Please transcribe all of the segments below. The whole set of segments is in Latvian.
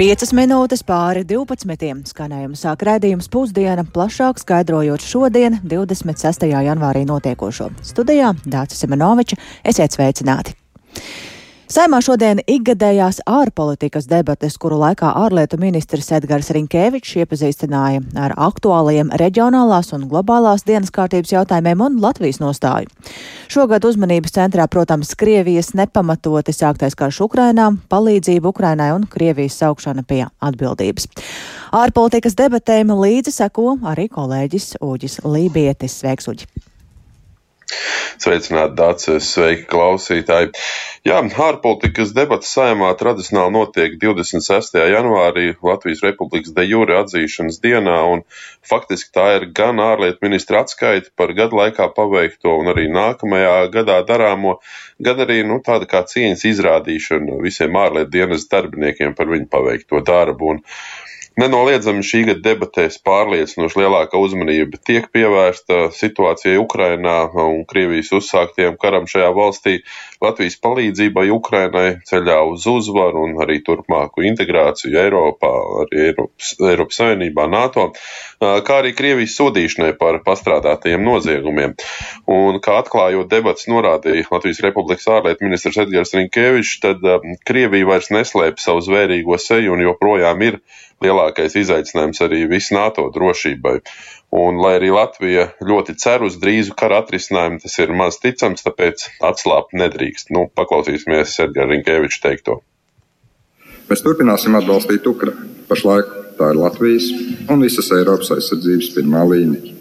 5 minūtes pāri 12. skanējuma sāk raidījums pusdiena, plašāk skaidrojot šodien, 26. janvārī notiekošo. Studijā Dācis Simenoviča, esiet sveicināti! Saimā šodien ikgadējās ārpolitikas debates, kuru laikā ārlietu ministrs Edgars Rinkēvičs iepazīstināja ar aktuālajiem reģionālās un globālās dienas kārtības jautājumiem un Latvijas nostāju. Šogad uzmanības centrā, protams, Krievijas nepamatoti sāktais karš Ukrainā, palīdzība Ukrainai un Krievijas saukšana pie atbildības. Ārpolitikas debatēm līdzi seko arī kolēģis Uģis Lībietis. Sveiks, Uģi! Sveicināti, Dācis, sveiki, klausītāji! Jā, ārpolitikas debats saimā tradicionāli notiek 26. janvārī Latvijas Republikas de jure atzīšanas dienā, un faktiski tā ir gan ārlietu ministra atskaita par gadu laikā paveikto un arī nākamajā gadā darāmo, gan arī nu, tāda kā cieņas izrādīšana visiem ārlietu dienas darbiniekiem par viņu paveikto darbu. Un, Nenoliedzami šī gada debatēs pārliecinoši lielāka uzmanība tiek pievērsta situācijai Ukrainā un Krievijas uzsāktiem karam šajā valstī, Latvijas palīdzībai Ukrainai ceļā uz uzvaru un arī turpmāku integrāciju Eiropā, arī Eiropas, Eiropas Savienībā, NATO, kā arī Krievijas sodīšanai par pastrādātajiem noziegumiem. Un kā atklājot debats norādīja Latvijas Republikas ārlietu ministrs Edgars Rinkēvičs, tad Krievija vairs neslēp savu zvērīgo seju un joprojām ir lielākais izaicinājums arī visu NATO drošībai. Un, lai arī Latvija ļoti cer uz drīzu kara atrisinājumu, tas ir maz ticams, tāpēc atslābt nedrīkst. Nu, paklausīsimies Edgara Rinkēviča teikto. Mēs turpināsim atbalstīt Ukrainu. Pašlaik tā ir Latvijas un visas Eiropas aizsardzības pirmā līnija.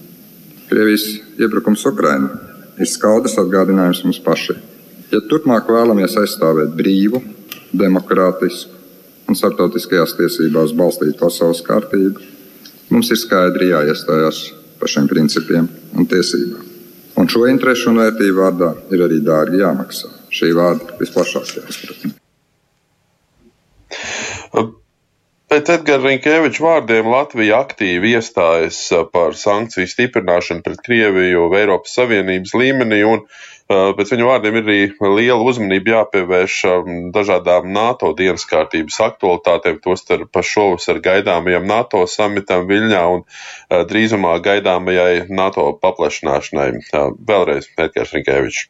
Krievijas iebrukums Ukrainā ir skaudrs atgādinājums mums pašiem. Ja turpmāk vēlamies aizstāvēt brīvu, demokrātisku un starptautiskajās tiesībās balstītu pasaules kārtību, mums ir skaidri jāiestājās par šiem principiem un tiesībām. Un šo interesu un vērtību vārdā ir arī dārgi jāmaksā. Šī vārda visplašākajā izpratnē. Pēc Edgara Rinkēviča vārdiem Latvija aktīvi iestājas par sankciju stiprināšanu pret Krieviju Eiropas Savienības līmenī, un pēc viņa vārdiem ir arī liela uzmanība jāpievērš dažādām NATO dienas kārtības aktualitātēm, tostarp šovasar gaidāmajam NATO samitam Viļņā un drīzumā gaidāmajai NATO paplašināšanai. Vēlreiz Edgars Rinkēvičs.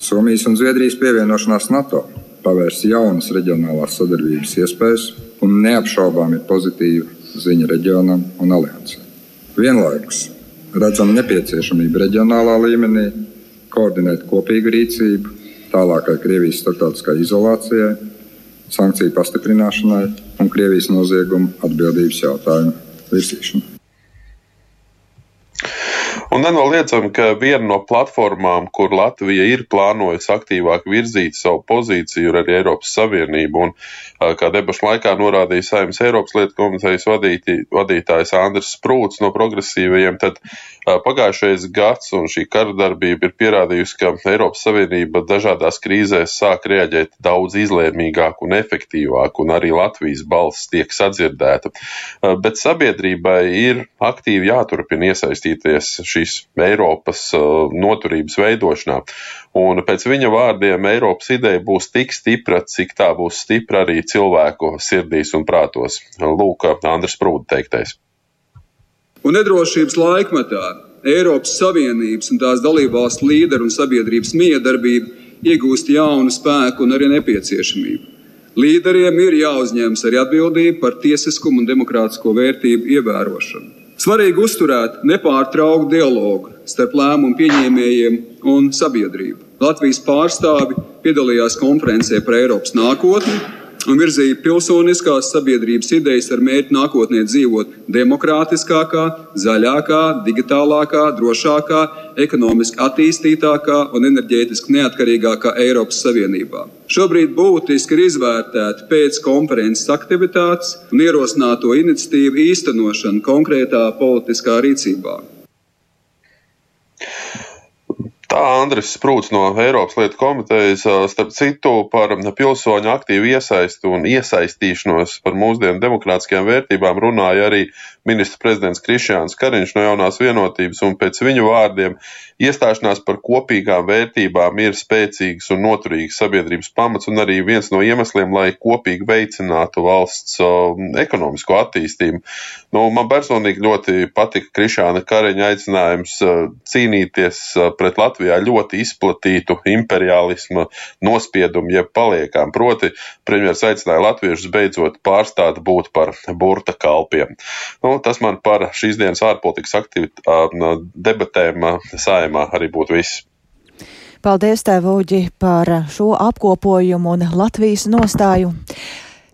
Somijas un Zviedrijas pievienošanās NATO pavērs jaunas reģionālās sadarbības iespējas un neapšaubām ir pozitīva ziņa reģionam un aliansē. Vienlaikus redzam nepieciešamību reģionālā līmenī koordinēt kopīgu rīcību tālākai Krievijas starptautiskai izolācijai, sankciju pastiprināšanai un Krievijas noziegumu atbildības jautājumu virzīšanai. Un nenoliedzami, ka viena no platformām, kur Latvija ir plānojusi aktīvāk virzīt savu pozīciju, ir arī Eiropas Savienība. Un, kā debašu laikā norādīja Saimnes Eiropas lietu komitejas vadītājs Andris Sprūts no progresīvajiem, tad pagājušais gads un šī kara darbība ir pierādījusi, ka Eiropas Savienība dažādās krīzēs sāk rēģēt daudz izlēmīgāk un efektīvāk, un arī Latvijas balss tiek sadzirdēta. Bet sabiedrībai ir aktīvi jāturpina iesaistīties šī šīs Eiropas uh, noturības veidošanā. Un pēc viņa vārdiem Eiropas ideja būs tik stipra, cik tā būs stipra arī cilvēku sirdīs un prātos. Lūk, Andris Prūda teiktais. Un nedrošības laikmetā Eiropas Savienības un tās dalībvalstu līderu un sabiedrības miedarbība iegūst jaunu spēku un arī nepieciešamību. Līderiem ir jāuzņemas arī atbildība par tiesiskumu un demokrātisko vērtību ievērošanu. Svarīgi uzturēt nepārtrauktu dialogu starp lēmumu pieņēmējiem un sabiedrību. Latvijas pārstāvi piedalījās konferencē par Eiropas nākotni un virzīja pilsoniskās sabiedrības idejas ar mērķi nākotnē dzīvot demokrātiskākā, zaļākā, digitālākā, drošākā, ekonomiski attīstītākā un enerģētiski neatkarīgākā Eiropas Savienībā. Šobrīd būtiski ir izvērtēt pēc konferences aktivitātes un ierosināto iniciatīvu īstenošanu konkrētā politiskā rīcībā. Tā Andris Sprūts no Eiropas lietu komitejas, starp citu, par pilsoņu aktīvu iesaistu un iesaistīšanos par mūsdienu demokrātiskajām vērtībām runāja arī ministra prezidents Krišjāns Kariņš no jaunās vienotības, un pēc viņu vārdiem iestāšanās par kopīgām vērtībām ir spēcīgs un noturīgs sabiedrības pamats un arī viens no iemesliem, lai kopīgi veicinātu valsts ekonomisko attīstību. Nu, man personīgi ļoti patika Krišāna Kariņa aicinājums cīnīties pret Latvijā ļoti izplatītu imperialisma nospiedumu, jeb paliekām. Proti, premjeras aicināja latviešus beidzot pārstāt būt par burta kalpiem. Nu, tas man par šīs dienas ārpolitikas aktivitātēm debatēm sājumā arī būtu viss. Paldies, Tev, Uģi, par šo apkopojumu un Latvijas nostāju.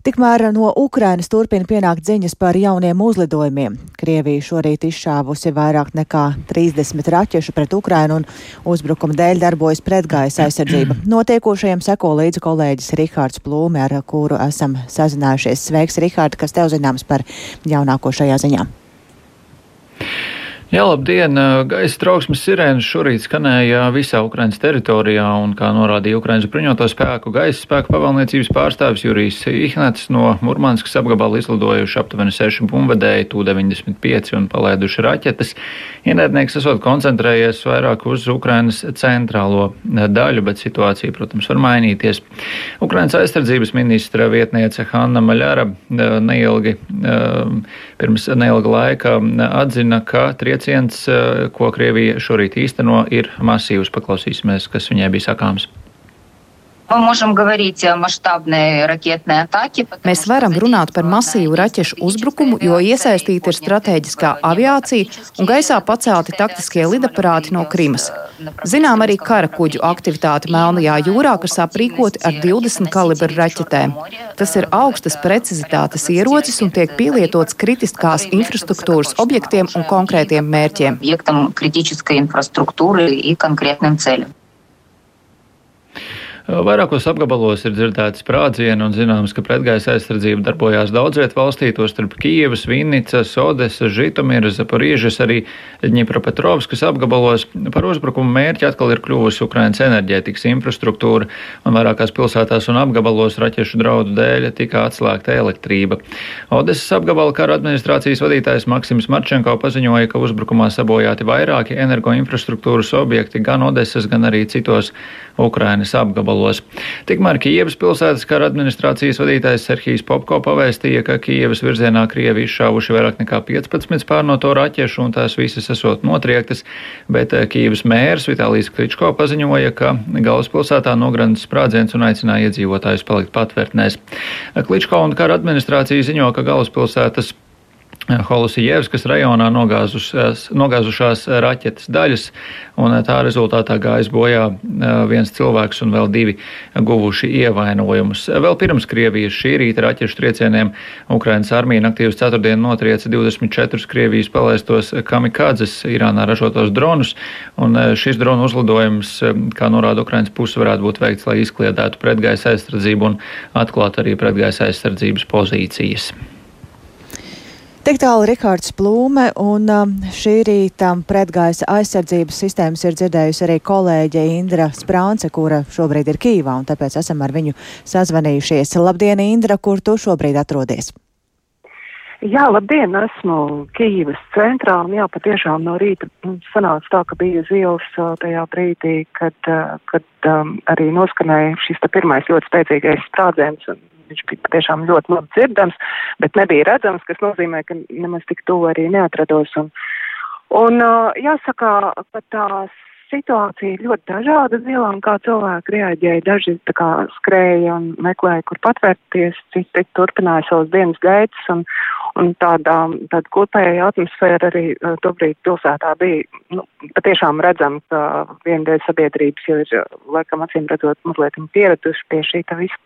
Tikmēr no Ukrainas turpina pienākt ziņas par jauniem uzlidojumiem. Krievija šorīt izšāvusi vairāk nekā 30 raķešu pret Ukrainu un uzbrukuma dēļ darbojas pretgājas aizsardzība. Notiekošajiem seko līdzi kolēģis Rihards Plūme, ar kuru esam sazinājušies. Sveiks, Rihārd, kas tev zināms par jaunāko šajā ziņā? Jā, labdien! Gaisa trauksmes sirēnas šorīt skanēja visā Ukrainas teritorijā, un, kā norādīja Ukrainas bruņoto spēku gaisa spēku pavalniecības pārstāvis Jurijs Ihnats no Murmanskas apgabala izlidojuši aptuveni seši bumbvedēji, Tu-95 un palaiduši raķetes. Ienaidnieks esot koncentrējies vairāk uz Ukrainas centrālo daļu, bet situācija, protams, var mainīties. Ukrainas aizsardzības ministra vietniece Hanna Maļara neilgi, pirms neilga laika atzina, ka triec trieciens, eh, ko Krievija šorīt īsteno, ir masīvs. Paklausīsimies, kas viņai bija sakāms. Mēs varam runāt par masīvu raķešu uzbrukumu, jo iesaistīta ir strateģiskā aviācija un gaisā pacelti taktiskie lidaparāti no Krimas. Zinām arī kara kuģu aktivitāti Melnajā jūrā, kas aprīkoti ar 20 kalibru raķetēm. Tas ir augstas precizitātes ierocis un tiek pielietots kritiskās infrastruktūras objektiem un konkrētiem mērķiem. Vairākos apgabalos ir dzirdēti sprādzieni un zināms, ka pretgaisa aizsardzība darbojās daudzviet valstī, tostarp Kijevas, Vinnicas, Odesas, Žitomiras, Zaporīžas, arī Ņipropetrovskas apgabalos. Par uzbrukumu mērķi atkal ir kļuvusi Ukrainas enerģētikas infrastruktūra un vairākās pilsētās un apgabalos raķešu draudu dēļ tika atslēgta elektrība. Odesas apgabala kara administrācijas vadītājs Maksims Marčenko paziņoja, ka uzbrukumā sabojāti vairāki energoinfrastruktūras objekti gan Odesas, gan arī citos Ukrainas apgabalos. Tikmēr Kijevas pilsētas kara administrācijas vadītājs Serhijas Popko pavēstīja, ka Kijevas virzienā Krievi izšāvuši vairāk nekā 15 pārnoto raķešu un tās visas esot notriektas, bet eh, Kijevas mērs Vitālijas Kličko paziņoja, ka galvaspilsētā nograndas sprādziens un aicināja iedzīvotājus palikt patvērtnēs. Kličko un kara administrācija ziņo, ka galvaspilsētas Holusijevskas rajonā nogāzušās, nogāzušās raķetes daļas, un tā rezultātā gājis bojā viens cilvēks un vēl divi guvuši ievainojumus. Vēl pirms Krievijas šī rīta raķešu triecieniem Ukrainas armija naktī uz ceturtdienu notrieca 24 Krievijas palaistos kamikādzes Irānā ražotos dronus, un šis dronu uzlidojums, kā norāda Ukrainas puse, varētu būt veikts, lai izkliedētu pretgaisa aizsardzību un atklātu arī pretgaisa aizsardzības pozīcijas. Tik tālu Rikārds Plūme, un um, šī rīta pretgaisa aizsardzības sistēmas ir dzirdējusi arī kolēģe Indra Sprānce, kura šobrīd ir Kīvā, un tāpēc esam ar viņu sazvanījušies. Labdien, Indra, kur tu šobrīd atrodies? Jā, labdien, esmu Kīvas centrā, un jā, patiešām no rīta nu, sanāca tā, ka bija zils tajā brīdī, kad, kad um, arī noskanēja šis pirmais ļoti spēcīgais sprādziens, un viņš bija patiešām ļoti labi dzirdams, bet nebija redzams, kas nozīmē, ka nemaz tik tuvu arī neatrados. Un, un jāsaka, ka tās situācija ir ļoti dažāda zilām, kā cilvēki reaģēja. Daži tā kā skrēja un meklēja, kur patvērties, citi turpināja savus dienas gaitas un, un tāda, tāda kopēja atmosfēra arī tobrīd pilsētā bija, nu, patiešām redzam, ka viena dēļ sabiedrības jau ir, laikam, acīm redzot, mazliet pieraduši pie šī tā visa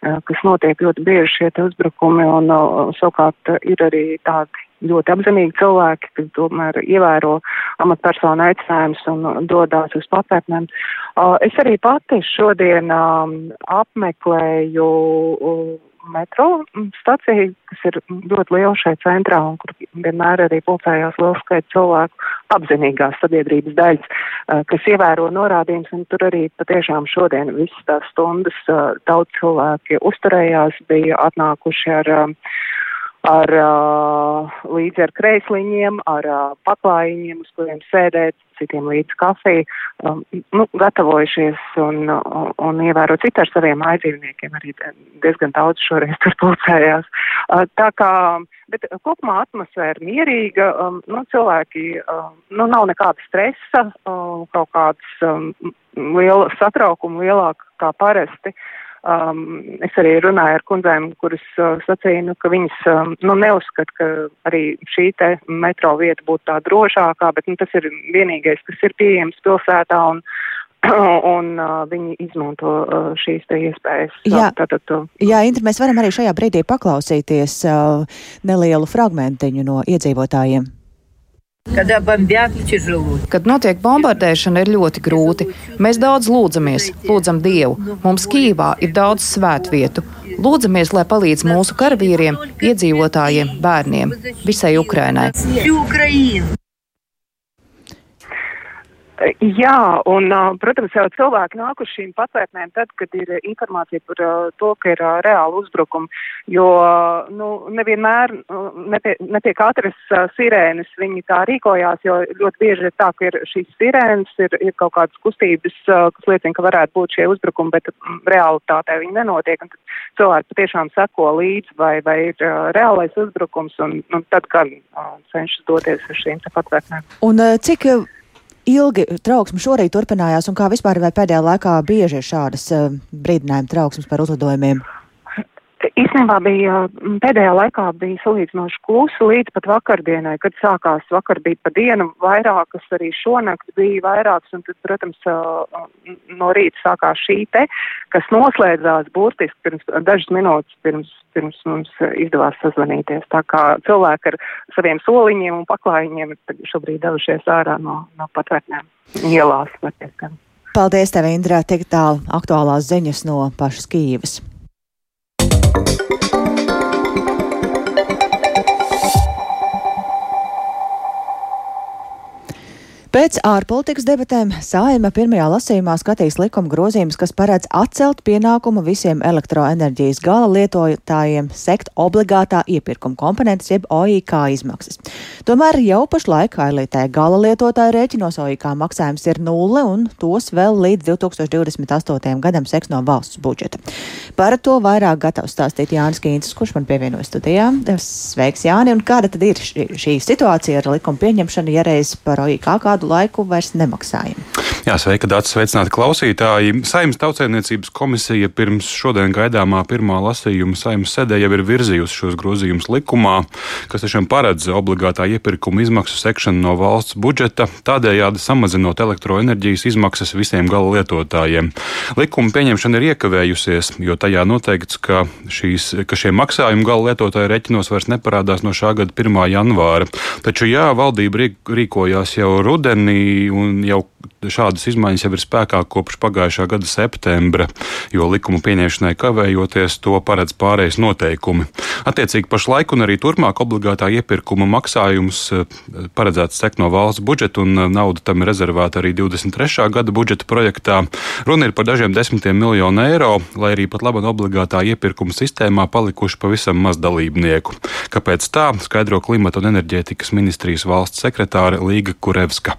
kas notiek ļoti bieži šie uzbrukumi, un savukārt ir arī tādi ļoti apzinīgi cilvēki, kas tomēr ievēro amatpersonu aicinājumus un dodās uz papētnēm. Es arī pati šodien apmeklēju metro staciju, kas ir ļoti liela šeit centrā un kur vienmēr arī pulcējās liels skaits cilvēku apzinīgās sabiedrības daļas, kas ievēro norādījumus, un tur arī patiešām šodien visas tās stundas daudz cilvēki uzturējās, bija atnākuši ar ar līdzi ar kreisliņiem, ar paklājiņiem, uz kuriem sēdēt, citiem līdz kafiju, um, nu, gatavojušies un, un, un ievērot citu ar saviem aizdzīvniekiem, arī diezgan daudz šoreiz tur pulcējās. Uh, tā kā, bet kopumā atmosfēra mierīga, um, nu, cilvēki, um, nu, nav nekāda stresa, um, kaut kāds um, liela satraukuma lielāka kā parasti. Uh, Um, es arī runāju ar kundzēm, kuras uh, sacīja, nu, ka viņas um, nu, neuzskata, ka arī šī te metro vieta būtu tā drošākā, bet nu, tas ir vienīgais, kas ir pieejams pilsētā. Un, un uh, viņi izmanto uh, šīs te iespējas. Jā, tātad, uh, jā Indra, mēs varam arī šajā brīdī paklausīties uh, nelielu fragmentiņu no iedzīvotājiem. Kad notiek bombardēšana, ir ļoti grūti. Mēs daudz lūdzamies, lūdzam Dievu. Mums Kīvā ir daudz svētvietu. Lūdzamies, lai palīdz mūsu karavīriem, iedzīvotājiem, bērniem, visai Ukrainai. Jā, un, protams, jau cilvēki nāk uz šīm patvērtnēm tad, kad ir informācija par to, ka ir reāli uzbrukumi, jo, nu, nevienmēr, ne pie, ne pie katras sirēnas viņi tā rīkojās, jo ļoti bieži ir tā, ka ir šīs sirēnas, ir, ir kaut kādas kustības, kas liecina, ka varētu būt šie uzbrukumi, bet realitātē viņi nenotiek, un tad cilvēki patiešām seko līdzi, vai, vai ir reālais uzbrukums, un, un tad, kad cenšas doties uz šīm patvērtnēm. Un cik ilgi trauksme šorīt turpinājās un kā vispār vai pēdējā laikā bieži ir šādas uh, brīdinājuma trauksmes par uzlidojumiem? Īstenībā bija pēdējā laikā bija salīdzinoši klusi līdz pat vakardienai, kad sākās vakar bija pa dienu vairākas, arī šonakt bija vairākas, un tad, protams, no rīta sākās šī te, kas noslēdzās burtiski pirms dažas minūtes pirms, pirms mums izdevās sazvanīties. Tā kā cilvēki ar saviem soliņiem un paklājiņiem ir šobrīd devušies ārā no, no patvērtnēm ielās. Paldies tev, Indrā, tik tālu aktuālās ziņas no pašas Kīvas. Thank you. Pēc ārpolitikas debatēm Sāima pirmajā lasījumā skatīs likuma grozījumus, kas paredz atcelt pienākumu visiem elektroenerģijas gala lietotājiem sekt obligātā iepirkuma komponentes jeb OIK izmaksas. Tomēr jau pašlaik ailītē gala lietotāja rēķinos OIK maksājums ir nulle un tos vēl līdz 2028. gadam seks no valsts budžeta. Par to vairāk gatavs stāstīt Jānis Kīncis, kurš man pievienojas studijā. Sveiks, Jāni, un kāda tad ir šī, šī situācija ar likuma pieņemšanu, ja reiz par OIK kādu kādu laiku vairs nemaksājam. Jā, sveika, Dārts, sveicināti klausītāji. Saimnes tautsēmniecības komisija pirms šodien gaidāmā pirmā lasījuma saimnes sēdē jau ir virzījusi šos grozījumus likumā, kas tiešām paredz obligātā iepirkuma izmaksu sekšanu no valsts budžeta, tādējādi samazinot elektroenerģijas izmaksas visiem gala lietotājiem. Likuma pieņemšana ir iekavējusies, jo tajā noteikts, ka, šīs, ka šie maksājumi gala lietotāju reķinos vairs neparādās no šā gada 1. janvāra. Taču jā, valdība rīkojās jau rudenī rudenī, un jau šādas izmaiņas jau ir spēkā kopš pagājušā gada septembra, jo likuma pieņemšanai kavējoties to paredz pārējais noteikumi. Attiecīgi pašlaik un arī turpmāk obligātā iepirkuma maksājums eh, paredzēts sekt no valsts budžeta, un eh, nauda tam ir rezervēta arī 23. gada budžeta projektā. Runa ir par dažiem desmitiem miljonu eiro, lai arī pat labi obligātā iepirkuma sistēmā palikuši pavisam maz dalībnieku. Kāpēc tā? Skaidro klimata un enerģētikas ministrijas valsts sekretāre Līga Kurevska.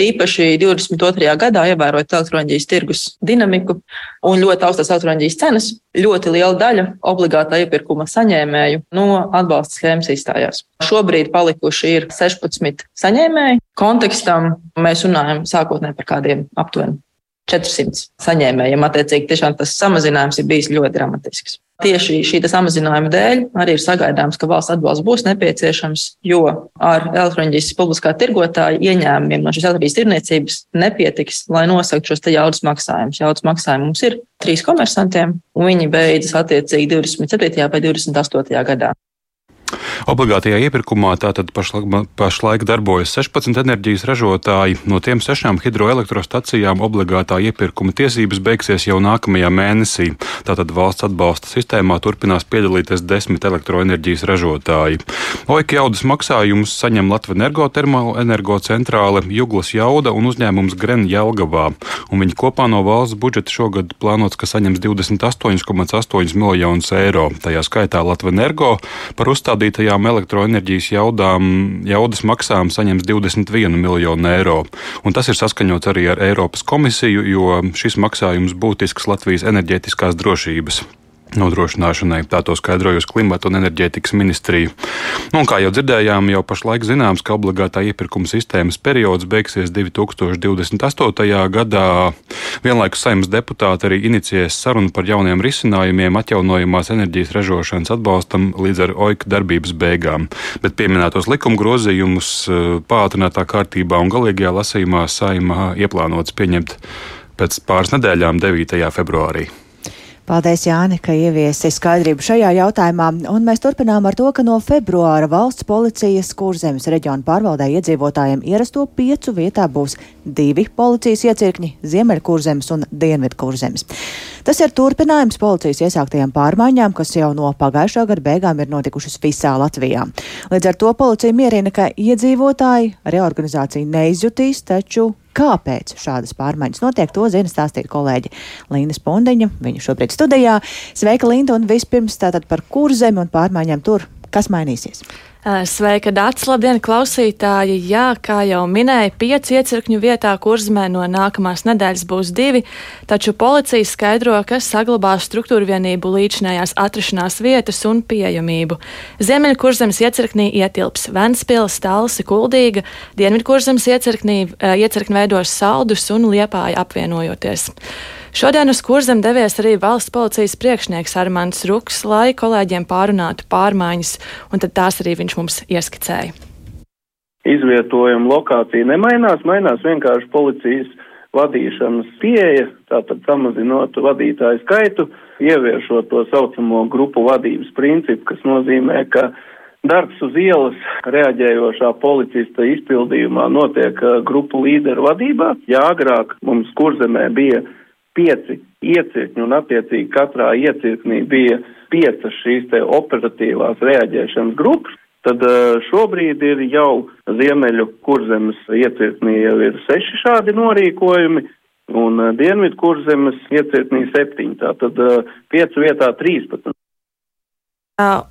Īpaši 22. gadā, ievērojot elektroenerģijas tirgus dinamiku un ļoti augstās elektroenerģijas cenas, ļoti liela daļa obligātā iepirkuma saņēmēju no atbalsta schēmas izstājās. Šobrīd palikuši ir 16 saņēmēji. Kontekstam mēs runājam sākotnēji par kādiem aptuveni 400 saņēmējiem. Attiecīgi, tiešām tas samazinājums ir bijis ļoti dramatisks. Tieši šī samazinājuma dēļ arī ir sagaidāms, ka valsts atbalsts būs nepieciešams, jo ar elektroenerģijas publiskā tirgotāja ieņēmumiem no šīs elektrības tirniecības nepietiks, lai nosaktu šos jaudas maksājumus. Jaudas maksājumi mums ir trīs komersantiem, un viņi beidzas attiecīgi 27. vai 28. gadā. Obligātajā iepirkumā tātad pašlaik, pašlaik darbojas 16 enerģijas ražotāji. No tiem sešām hidroelektrostacijām obligātā iepirkuma tiesības beigsies jau nākamajā mēnesī. Tātad valsts atbalsta sistēmā turpinās piedalīties desmit elektroenerģijas ražotāji. Oika jaudas maksājumus saņem Latvijas energocentrāle, Juglas jauda un uzņēmums Gren Jelgavā. Un viņi kopā no valsts budžeta šogad plānots, ka saņems 28,8 miljonus eiro. Tajā skaitā Latvijas energo par uzstādītajām elektroenerģijas jaudām, jaudas maksām saņems 21 miljonu eiro. Un tas ir saskaņots arī ar Eiropas komisiju, jo šis maksājums būtisks Latvijas enerģētiskās drošības nodrošināšanai. Tā to skaidrojusi Klimata un enerģētikas ministrija. Nu, kā jau dzirdējām, jau pašlaik zināms, ka obligātā iepirkuma sistēmas periods beigsies 2028. gadā. Vienlaikus saimnes deputāti arī inicijēs sarunu par jauniem risinājumiem atjaunojamās enerģijas ražošanas atbalstam līdz ar OIKA darbības beigām. Bet pieminētos likuma grozījumus eh, pātrinātā kārtībā un galīgajā lasījumā saimā ieplānots pieņemt pēc pāris nedēļām, 9. februārī. Paldies, Jāni, ka ieviesi skaidrību šajā jautājumā. Un mēs turpinām ar to, ka no februāra valsts policijas kurzemes reģiona pārvaldē iedzīvotājiem ierasto piecu vietā būs divi policijas iecirkņi - Ziemeļkurzemes un Dienvidkurzemes. Tas ir turpinājums policijas iesāktajām pārmaiņām, kas jau no pagājušā gada beigām ir notikušas visā Latvijā. Līdz ar to policija mierina, ka iedzīvotāji reorganizāciju neizjutīs, taču Kāpēc šādas pārmaiņas notiek, to zina stāstīt kolēģi Līna Spundiņa. Viņa šobrīd studijā. Sveika, Linda, un vispirms tātad par kurzemi un pārmaiņām tur. Kas mainīsies? Sveika, Dārts! Labdien, klausītāji! Jā, kā jau minēja, pieci iecirkņu vietā kurzmē no nākamās nedēļas būs divi, taču policija skaidro, ka saglabās struktūra vienību līdzinājās atrašanās vietas un pieejamību. Ziemeļkurzemes iecirknī ietilps Ventspils, Talsi, Kuldīga, Dienvidkurzemes iecirknī iecirkni veidos Saldus un Liepāja apvienojoties. Šodien uz kurzem devies arī valsts policijas priekšnieks Armāns Ruks, lai kolēģiem pārunātu pārmaiņas, un tad tās arī viņš mums ieskicēja. Izvietojuma lokācija nemainās, mainās vienkārši policijas vadīšanas pieeja, tātad samazinot vadītāju skaitu, ieviešot to saucamo grupu vadības principu, kas nozīmē, ka darbs uz ielas reaģējošā policista izpildījumā notiek uh, grupu līderu vadībā. Jā, agrāk mums kurzemē bija pieci iecirkņi un attiecīgi katrā iecirknī bija piecas šīs te operatīvās reaģēšanas grupas. Tad eh, šobrīd ir jau Ziemeļu kurzemes iecirknī jau ir seši šādi norīkojumi, un eh, Dienvidu kurzemes iecirknī septiņi, tātad eh, piecu vietā trīspadsmit.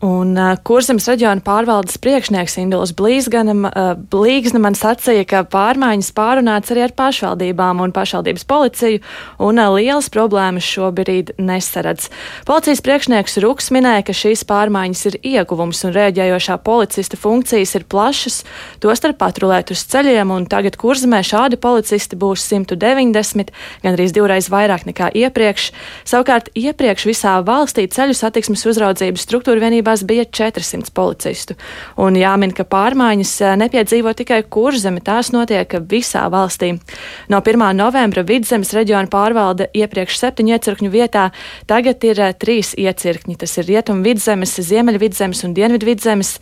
Un Kurzemes reģiona pārvaldes priekšnieks Induls Blīgsne man sacīja, ka pārmaiņas pārunāts arī ar pašvaldībām un pašvaldības policiju, un lielas problēmas šobrīd nesaredz. Policijas priekšnieks Ruks minēja, ka šīs pārmaiņas ir ieguvums un rēģējošā policista funkcijas ir plašas, tostarp patrulēt uz ceļiem, un tagad Kurzemē šādi policisti būs 190, gan arī divreiz vairāk nekā iepriekš. Savukārt iepriekš visā valstī ceļu satiksmes uzraudzības struktūra vienībās bija 400 policistu. Un jāmin, ka pārmaiņas eh, nepiedzīvo tikai kurzeme, tās notiek visā valstī. No 1. novembra vidzemes reģiona pārvalde iepriekš septiņu iecirkņu vietā tagad ir eh, trīs iecirkņi. Tas ir rietumu vidzemes, ziemeļu vidzemes un dienvidu vidzemes.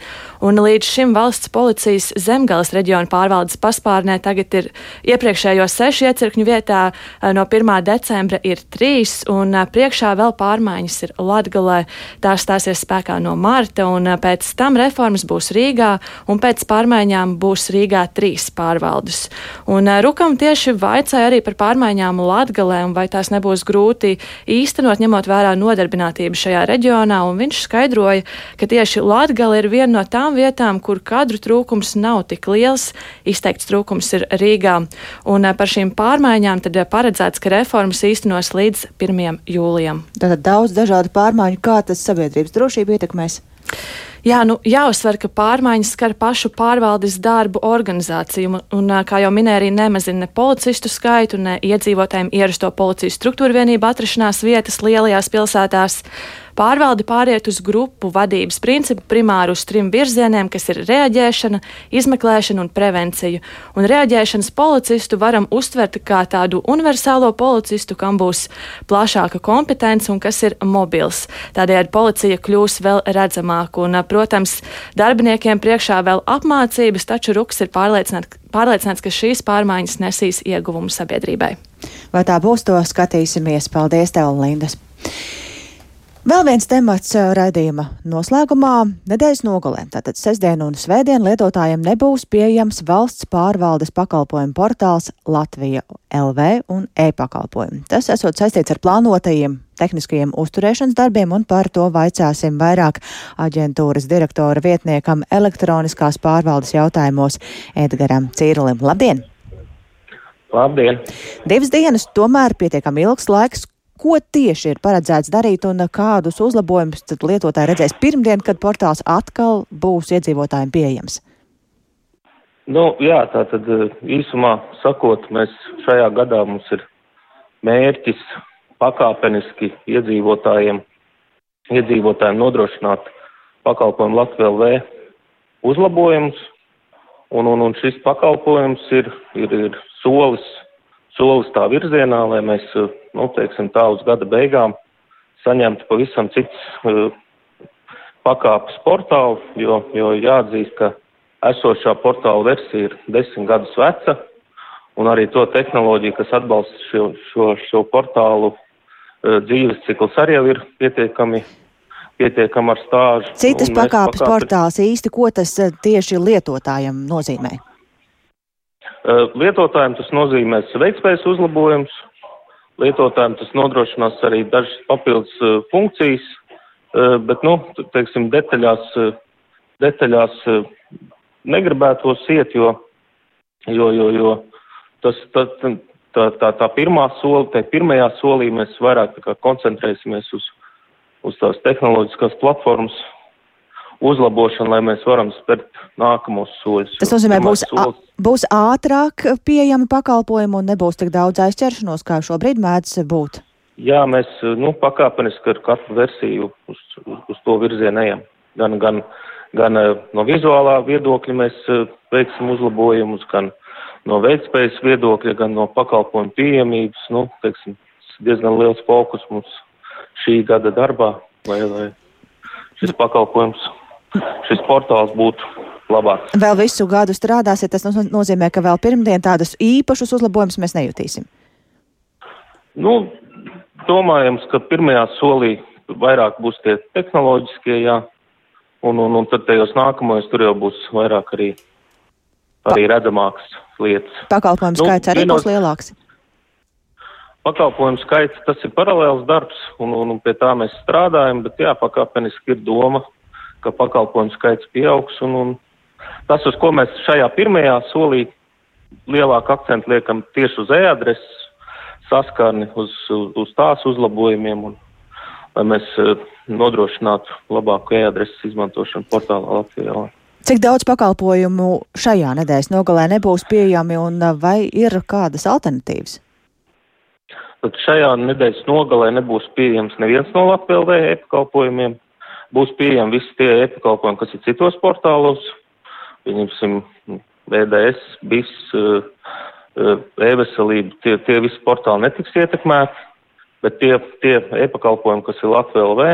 Un līdz šim valsts policijas zemgales reģiona pārvaldes paspārnē tagad ir iepriekšējo sešu iecirkņu vietā eh, no 1. decembra ir trīs, un priekšā vēl pārmaiņas ir Latgalē. Tās stāsies spēkā spēkā no marta, un eh, pēc tam reformas būs Rīgā, un pēc pārmaiņām būs Rīgā trīs pārvaldes. Un eh, Rukam tieši vaicāja arī par pārmaiņām Latgalē, un vai tās nebūs grūti īstenot, ņemot vērā nodarbinātību šajā reģionā, un viņš skaidroja, ka tieši Latgale ir viena no tām vietām, kur kadru trūkums nav tik liels, izteikts trūkums ir Rīgā. Un eh, par šīm pārmaiņām tad paredzēts, ka reformas īstenos līdz 1. jūlijam. Tātad daudz dažādu pārmaiņu, kā tas sabiedrības drošību ietekmēs? Jā, nu, jāuzsver, ka pārmaiņas skar pašu pārvaldes darbu organizāciju, un, un kā jau minēja, arī nemazina ne policistu skaitu, ne iedzīvotājiem ierasto policijas struktūru vienību atrašanās vietas lielajās pilsētās. Pārvalde pāriet uz grupu vadības principu primāri uz trim virzieniem, kas ir reaģēšana, izmeklēšana un prevencija. Un reaģēšanas policistu varam uztvert kā tādu universālo policistu, kam būs plašāka kompetence un kas ir mobils. Tādējādi policija kļūs vēl redzamāka. Un, Protams, darbiniekiem priekšā vēl apmācības, taču Ruks ir pārliecināts, pārliecināts ka šīs pārmaiņas nesīs ieguvumu sabiedrībai. Vai tā būs, to skatīsimies. Paldies, tev, Lindas! Vēl viens temats raidījuma noslēgumā - nedēļas nogalē. Tātad sestdien un svētdien lietotājiem nebūs pieejams valsts pārvaldes pakalpojumu portāls Latvija LV un e-pakalpojumi. Tas esot saistīts ar plānotajiem tehniskajiem uzturēšanas darbiem, un par to vaicāsim vairāk aģentūras direktora vietniekam elektroniskās pārvaldes jautājumos Edgaram Cīrulim. Labdien! Labdien! Divas dienas tomēr pietiekami ilgs laiks, Ko tieši ir paredzēts darīt un kādus uzlabojumus tad lietotāji redzēs pirmdien, kad portāls atkal būs iedzīvotājiem pieejams? Nu, jā, tā tad eh, īsumā sakot, mēs šajā gadā mums ir mērķis pakāpeniski iedzīvotājiem, iedzīvotājiem nodrošināt pakalpojumu Latvijā LV uzlabojumus, un, un, un šis pakalpojums ir, ir, ir solis solis tā virzienā, lai mēs, eh, nu, teiksim, tā uz gada beigām saņemtu pavisam cits uh, pakāpes portālu, jo, jo jāatzīst, ka esošā portāla versija ir desmit gadus veca, un arī to tehnoloģiju, kas atbalsta šo, šo, šo portālu uh, dzīves cikls arī jau ir pietiekami pietiekami ar stāžu. Citas pakāpes pakāpes portāls īsti, ko tas tieši lietotājiem nozīmē? Lietotājiem tas nozīmēs veiktspējas uzlabojums, lietotājiem tas nodrošinās arī dažas papildus funkcijas, bet, nu, teiksim, detaļās, detaļās negribētos iet, jo, jo, jo, jo tas, tā, tā, tā, tā pirmā soli, tai pirmajā solī mēs vairāk koncentrēsimies uz, uz tās tehnoloģiskās platformas uzlabošanu, lai mēs varam spērt nākamos soļus. Tas nozīmē, būs, solis... būs ātrāk pieejami pakalpojumi un nebūs tik daudz aizķeršanos, kā šobrīd mēdz būt. Jā, mēs nu, pakāpeniski ar katru versiju uz, uz, uz to virzienu ejam. Gan, gan, gan eh, no vizuālā viedokļa mēs eh, veiksim uzlabojumus, gan no veiktspējas viedokļa, gan no pakalpojumu pieejamības. Nu, teiksim, diezgan liels fokus mums šī gada darbā, lai, lai šis pakalpojums šis portāls būtu labāks. Vēl visu gadu strādāsiet, tas nozīmē, ka vēl pirmdien tādus īpašus uzlabojumus mēs nejutīsim. Nu, domājams, ka pirmajā solī vairāk būs tie tehnoloģiskie, jā, un, un, un tad tajos nākamajos tur jau būs vairāk arī, arī redzamāks lietas. Pakalpojumu nu, skaits arī vienos... būs lielāks. Pakalpojumu skaits, tas ir paralēls darbs, un, un, un pie tā mēs strādājam, bet jā, pakāpeniski ir doma ka pakalpojumu skaits pieaugs. Un, un tas, uz ko mēs šajā pirmajā solī lielāku akcentu liekam tieši uz e-adreses saskarni, uz, uz, uz tās uzlabojumiem, un lai mēs uh, nodrošinātu labāku e-adreses izmantošanu portālā Latvijā. Cik daudz pakalpojumu šajā nedēļas nogalē nebūs pieejami un e, vai ir kādas alternatīvas? Tad šajā nedēļas nogalē nebūs pieejams neviens no Latvijas e-pakalpojumiem būs pieejami visi tie e-pakalpojumi, kas ir citos portālos, pieņemsim, VDS, BIS, eh, eh, e-veselība, tie, tie visi portāli netiks ietekmēti, bet tie, tie e-pakalpojumi, kas ir Latvija LV,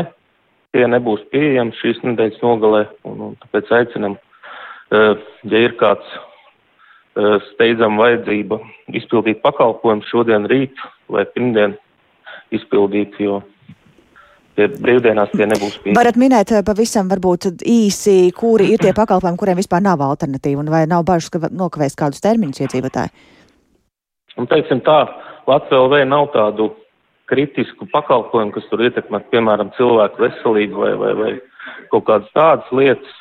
tie nebūs pieejami šīs nedēļas nogalē, un, un tāpēc aicinam, eh, ja ir kāds steidzama vajadzība izpildīt pakalpojumu šodien rīt vai pirmdien izpildīt, jo Tie brīvdienās tie nebūs pieejami. Varat minēt eh, pavisam varbūt īsi, kuri ir tie pakalpojumi, kuriem vispār nav alternatīva un vai nav bažas, ka nokavēs kādus termiņus iedzīvotāji? Un teiksim tā, Latvija LV nav tādu kritisku pakalpojumu, kas tur ietekmē, piemēram, cilvēku veselību vai, vai, vai kaut kādas tādas lietas.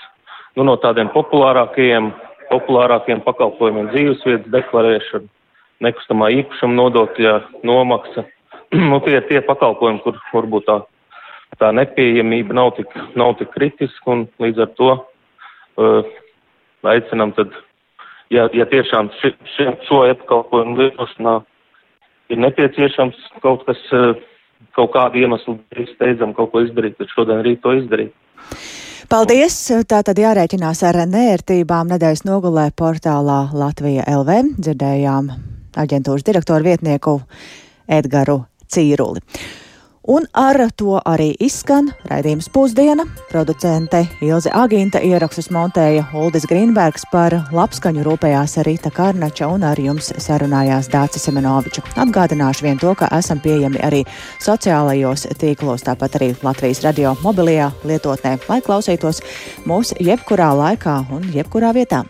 Nu, no tādiem populārākajiem, populārākajiem pakalpojumiem dzīvesvietas deklarēšana, nekustamā īpašuma nodokļa nomaksa. nu, tie ir tie pakalpojumi, kur varbūt tā tā nepieejamība nav tik, nav tik kritiska un līdz ar to uh, aicinam tad, ja, ja tiešām ši, ši, šo e-pakalpojumu lietošanā ir nepieciešams kaut kas, uh, kaut kādu iemeslu steidzam kaut ko izdarīt, tad šodien rīt to izdarīt. Paldies! Tā tad jārēķinās ar nērtībām nedēļas nogulē portālā Latvija LV. Dzirdējām aģentūras direktoru vietnieku Edgaru Cīruli. Un ar to arī izskan raidījums pusdiena. Producente Ilze Agīnta ierakstus montēja Uldis Grīnbergs par labskaņu rūpējās Rīta Kārnača un ar jums sarunājās Dācis Semenoviča. Atgādināšu vien to, ka esam pieejami arī sociālajos tīklos, tāpat arī Latvijas radio mobilajā lietotnē, lai klausītos mūs jebkurā laikā un jebkurā vietā.